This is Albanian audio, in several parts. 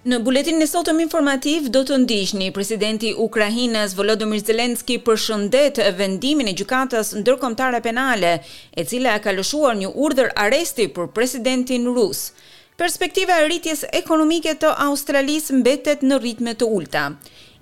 Në buletinin e sotëm informativ do të ndiqni presidenti ukrainas Volodymyr Zelensky përshëndet vendimin e gjykatës ndërkombëtare penale, e cila ka lëshuar një urdhër arresti për presidentin rus. Perspektiva e rritjes ekonomike të Australisë mbetet në ritme të ulëta,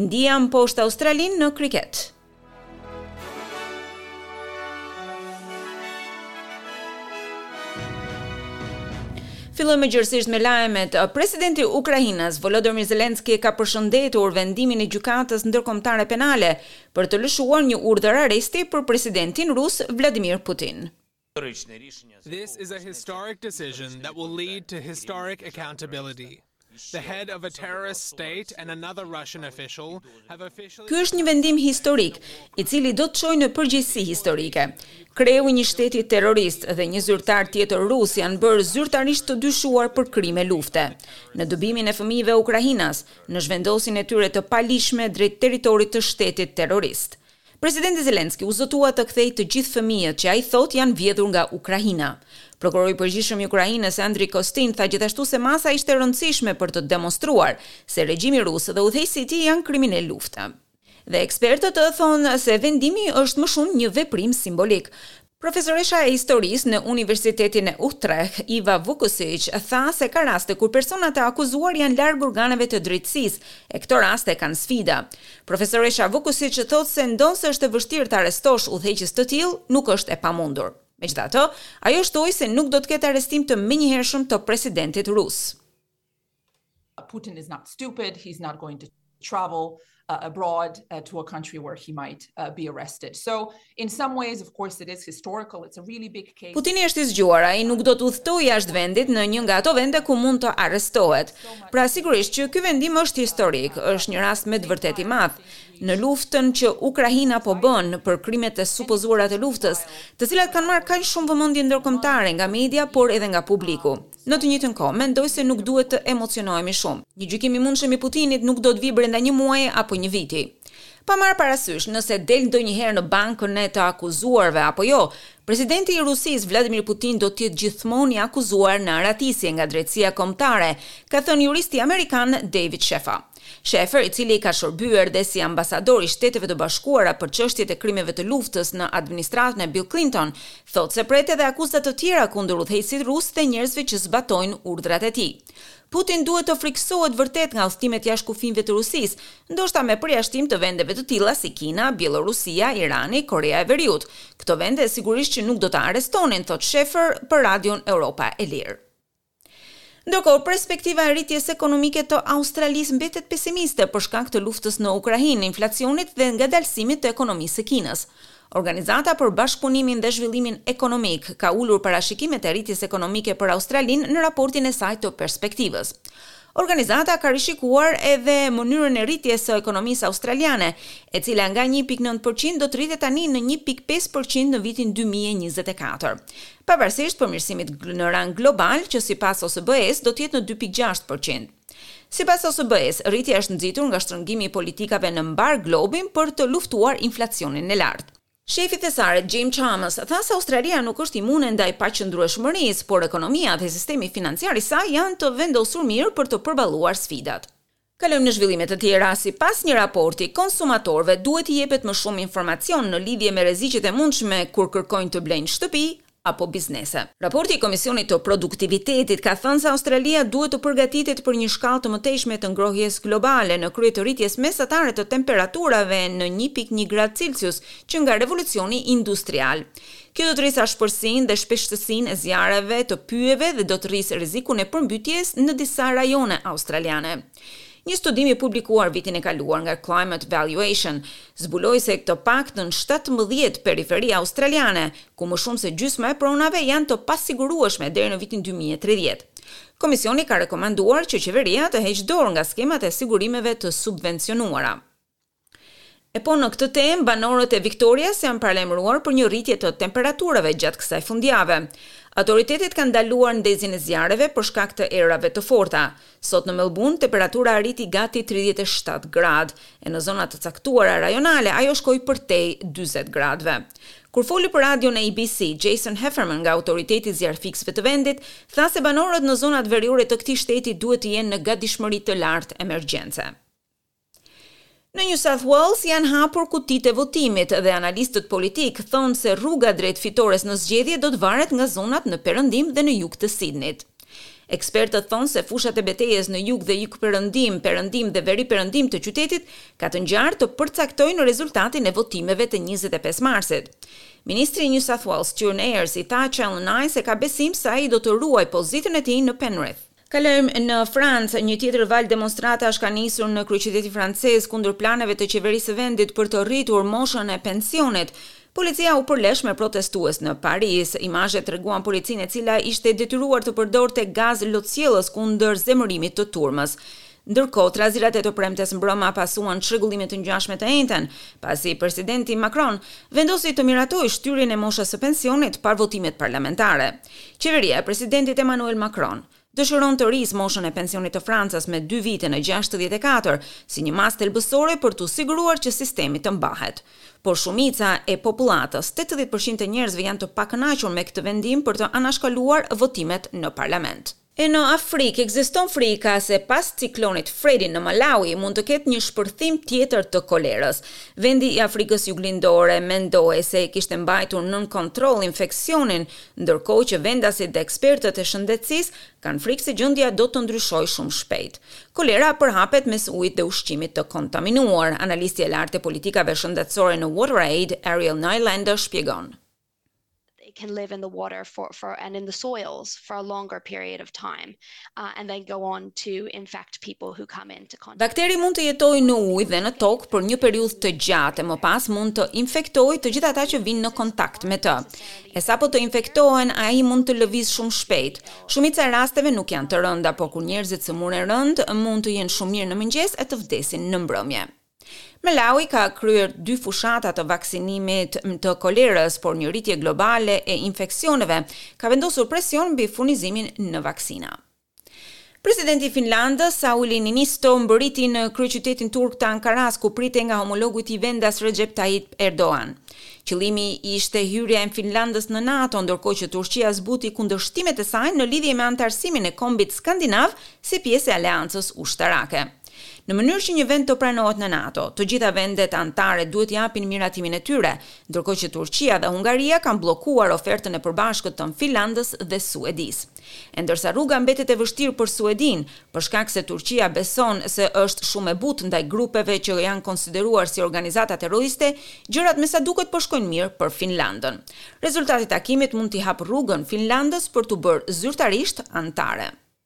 India mposht Australinë në kriket. Fillojmë gjerësisht me lajmet. Presidenti ukrainas Volodymyr Zelensky ka përshëndetur vendimin e Gjykatës Ndërkombëtare Penale për të lëshuar një urdhër arresti për presidentin rus Vladimir Putin. This is a historic decision that will lead to historic accountability. The head of a terrorist state and another Russian official have officially Ky është një vendim historik, i cili do të çojë në përgjegjësi historike. Kreu i një shteti terrorist dhe një zyrtar tjetër rus janë bërë zyrtarisht të dyshuar për krime lufte, në dëbimin e fëmijëve ukrainas, në zhvendosjen e tyre të paligjshme drejt territorit të shtetit terrorist. Presidenti Zelensky u zotua të kthejë të gjithë fëmijët që ai thotë janë vjedhur nga Ukraina. Prokurori i Përgjithshëm i Ukrainës, Andriy Kostin, tha gjithashtu se masa ishte e rëndësishme për të demonstruar se regjimi rus dhe udhëheqësi i tij janë kriminelë lufte. Dhe ekspertët thonë se vendimi është më shumë një veprim simbolik. Profesoresha e historisë në Universitetin e Utreht, Iva Vukushiq, tha se ka raste kur personat e akuzuar janë larg organeve të drejtësisë, e këto raste kanë sfida. Profesoresha Vukushiq thotë se ndonëse është e vështirë të arrestosh udhëheqës të tillë, nuk është e pamundur. Megjithatë, ajo shtoi se nuk do të ketë arrestim të menjëhershëm të presidentit rus. Putin is not stupid, he's not going to travel uh, abroad uh, to a country where he might uh, be arrested. So in some ways of course it is historical, it's a really big case. Putini është i zgjuar, ai nuk do të udhëtojë jashtë vendit në një nga ato vende ku mund të arrestohet. Pra sigurisht që ky vendim është historik, është një rast me të vërtetë i madh në luftën që Ukraina po bën për krimet e supozuara të luftës, të cilat kanë marrë kaq shumë vëmendje ndërkombëtare nga media, por edhe nga publiku. Në të njëjtën kohë, mendoj se nuk duhet të emocionohemi shumë. Një gjykim i mundshëm i Putinit nuk do të vijë brenda një muaji apo një viti. Pa marrë parasysh nëse del ndonjëherë në bankën e të akuzuarve apo jo, presidenti i Rusisë, Vladimir Putin do të jetë gjithmonë i akuzuar në arratisje nga drejtësia kombëtare, ka thënë juristi amerikan David Scheffer. Scheffer, i cili ka shërbyer dhe si ambasador i Shteteve të Bashkuara për çështjet e krimeve të luftës në administratën e Bill Clinton, thotë se pret edhe akuza të tjera kundër udhëheqësit rus dhe njerëzve që zbatojnë urdhrat e tij. Putin duhet të frikësohet vërtet nga udhëtimet jashtë kufijve të Rusisë, ndoshta me përjashtim të vendeve të tilla si Kina, Bjellorusia, Irani, Koreja e Veriut. Këto vende sigurisht që nuk do ta arrestonin, thotë Scheffer për Radion Europa e Lirë. Ndërkohë, perspektiva e rritjes ekonomike të Australisë mbetet pesimiste për shkak të luftës në Ukrainë, inflacionit dhe ngadalësimit të ekonomisë së Kinës. Organizata për Bashkëpunimin dhe Zhvillimin Ekonomik ka ulur parashikimet e rritjes ekonomike për Australinë në raportin e saj të perspektivës. Organizata ka rishikuar edhe mënyrën e rritjes së ekonomisë australiane, e cila nga një pikë nëntë për qind do të rritet tani në një pikë pesë për qind në vitin dy mijë e njëzet e katër. Pavarësisht përmirësimit në rang global, që sipas OSBE-së do të jetë në dy pikë gjashtë për qind. Sipas OSBE-së, rritja është nxitur nga shtrëngimi i politikave në mbarë globin për të luftuar inflacionin e lartë. Shefi i thesarit Jim Chalmers tha se Australia nuk është imune ndaj paqëndrueshmërisë, por ekonomia dhe sistemi financiar i saj janë të vendosur mirë për të përballuar sfidat. Kalojmë në zhvillime të tjera, sipas një raporti, konsumatorëve duhet t'i jepet më shumë informacion në lidhje me rreziqet e mundshme kur kërkojnë të blejnë shtëpi, apo biznese. Raporti i Komisionit të Produktivitetit ka thënë se Australia duhet të përgatitet për një shkallë të mëtejshme të ngrohjes globale në krye të rritjes mesatare të temperaturave në një pikë një gradë Celsius që nga revolucioni industrial. Kjo do të rrisë ashpërsinë dhe shpeshtësinë e zjarreve të pyjeve dhe do të rrisë rrezikun e përmbytjes në disa rajone australiane. Një studim i publikuar vitin e kaluar nga Climate Valuation zbuloi se të paktën shtatëmbëdhjetë periferi australiane, ku më shumë se gjysma e pronave janë të pasigurueshme deri në vitin dy mijë e tridhjetë. Komisioni ka rekomanduar që qeveria të heqë dorë nga skemat e sigurimeve të subvencionuara. E po në këtë temë, banorët e Viktorias janë paralajmëruar për një rritje të temperaturave gjatë kësaj fundjave. Autoritetet kanë ndaluar ndezjen e zjarreve për shkak të erërave të forta. Sot në Melburn, temperatura arriti gati tridhjetë e shtatë gradë, e në zona të caktuara rajonale ajo shkoi përtej dyzet gradëve. Kur foli për radion ABC, Jason Heffernan nga Autoriteti i Zjarrfikësve të vendit, tha se banorët në zonat veriore të këtij shteti duhet të jenë në gatishmëri të lartë emergjence. Në New South Wales janë hapur kutitë e votimit dhe analistët politikë thonë se rruga drejt fitores në zgjedhje do të varet nga zonat në perëndim dhe në jug të Sidnit. Ekspertët thonë se fushat e betejës në jug dhe jugperëndim, perëndim dhe veriperëndim të qytetit ka të ngjarë të përcaktojnë rezultatin e votimeve të njëzet e pesë marsit. Ministri i New South Wales, Stuart Ayres, i tha Channel Nine se ka besim se ai do të ruajë pozitën e tij në Penrith. Kalojmë në Francë, një tjetër valë demonstratash ka nisur në kryeqytetin francez kundër planeve të qeverisë së vendit për të rritur moshën e pensionit. Policia u përlesh me protestues në Paris. Imazhet treguan policinë e cila ishte detyruar të përdorte gaz lotsjellës kundër zemërimit të turmës. Ndërkohë, trazirat e të premtes mbrëma pasuan çrregullime të ngjashme të enjten, pasi presidenti Macron vendosi të miratojë shtyrjen e moshës së pensionit pa votimet parlamentare. Qeveria e presidentit Emmanuel Macron dëshiron të rrisë moshën e pensionit të Francës me dy vite në gjashtëdhjetë e katër, si një masë thelbësore për t'u siguruar që sistemi të mbahet. Por shumica e popullatës, tetëdhjetë për qind të njerëzve janë të pakënaqur me këtë vendim për të anashkaluar votimet në parlament. E në Afrikë ekziston frika se pas ciklonit Fredi në Malawi mund të ketë një shpërthim tjetër të kolerës. Vendi i Afrikës Juglindore mendohej se kishte mbajtur nën kontroll infeksionin, ndërkohë që vendasit dhe ekspertët e shëndetësisë kanë frikë se gjendja do të ndryshojë shumë shpejt. Kolera përhapet mes ujit dhe ushqimit të kontaminuar. Analistja e lartë e politikave shëndetësore në WaterAid, Ariel Nylander shpjegon. they can live in the water for, for and in the soils for a longer period of time uh, and then go on to infect people who come into contact. Bakteri mund të jetojë në ujë dhe në tokë për një periudhë të gjatë e më pas mund të infektojë të gjithë ata që vijnë në kontakt me të. E sapo të infektohen, ai mund të lëvizë shumë shpejt. Shumica e rasteve nuk janë të rënda, por kur njerëzit sëmuren rëndë, mund të jenë shumë mirë në mëngjes e të vdesin në mbrëmje. Malawi ka kryer dy fushata të vaksinimit të kolerës, por një rritje globale e infeksioneve ka vendosur presion mbi furnizimin në vaksina. Presidenti i Finlandës, Sauli Niinisto mbërriti në kryeqytetin turk të Ankarasë, ku pritej nga homologu i tij vendas Rexhep Tajip Erdogan. Qëllimi ishte hyrja e Finlandës në NATO, ndërkohë që Turqia zbuti kundërshtimet e saj në lidhje me anëtarësimin e kombit skandinav si pjesë e aleancës ushtarake. Në mënyrë që një vend të pranohet në NATO, të gjitha vendet anëtare duhet të japin miratimin e tyre, ndërkohë që Turqia dhe Hungaria kanë bllokuar ofertën e përbashkët të Finlandës dhe Suedisë. E ndërsa rruga mbetet e vështirë për Suedinë, për shkak se Turqia beson se është shumë e butë ndaj grupeve që janë konsideruar si organizata terroriste, gjërat me sa duket po shkojnë mirë për Finlandën. Rezultati i takimit mund t'i hapë rrugën Finlandës për t'u bërë zyrtarisht anëtare.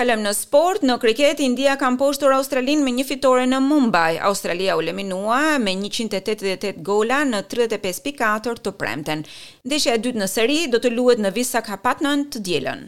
Kalojmë në sport, në kriket India ka mposhtur Australinë me një fitore në Mumbai. Australia u eliminua me njëqind e tetëdhjetë e tetë gola në tridhjetë e pesë pikë katër të premten. Ndeshja e dytë në seri do të luhet në Visakhapatnam të dielën.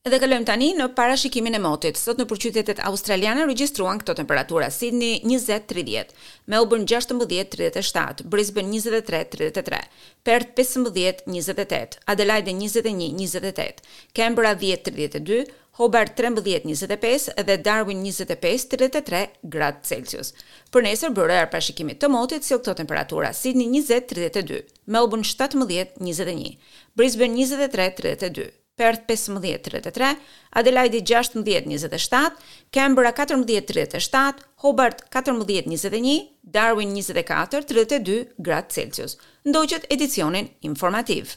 Dhe kalojmë tani në parashikimin e motit. Sot nëpër qytetet australiane u regjistruan këto temperatura, Sydney njëzet, tridhjetë, Melbourne gjashtëmbëdhjetë, tridhjetë e shtatë, Brisbane njëzet e tre, tridhjetë e tre, Perth pesëmbëdhjetë, njëzet e tetë, Adelaide njëzet e një, njëzet e tetë, Canberra dhjetë, tridhjetë e dy, Hobart trembëdhjetë, njëzet e pesë dhe Darwin njëzet e pesë, tridhjetë e tre, gradë Celsius. Për nesër byroja e parashikimit të motit sjell këto temperatura, Sydney njëzet, tridhjetë e dy, Melbourne shtatëmbëdhjetë, njëzet e një, Brisbane njëzet e tre, tridhjetë e dy, Perth pesëmbëdhjetë, tridhjetë e tre, Adelaide gjashtëmbëdhjetë, njëzet e shtatë, Canberra katërmbëdhjetë, tridhjetë e shtatë, Hobart katërmbëdhjetë, njëzet e një, Darwin njëzet e katër, tridhjetë e dy, gradë Celsius. Ndoqët edicionin informativ.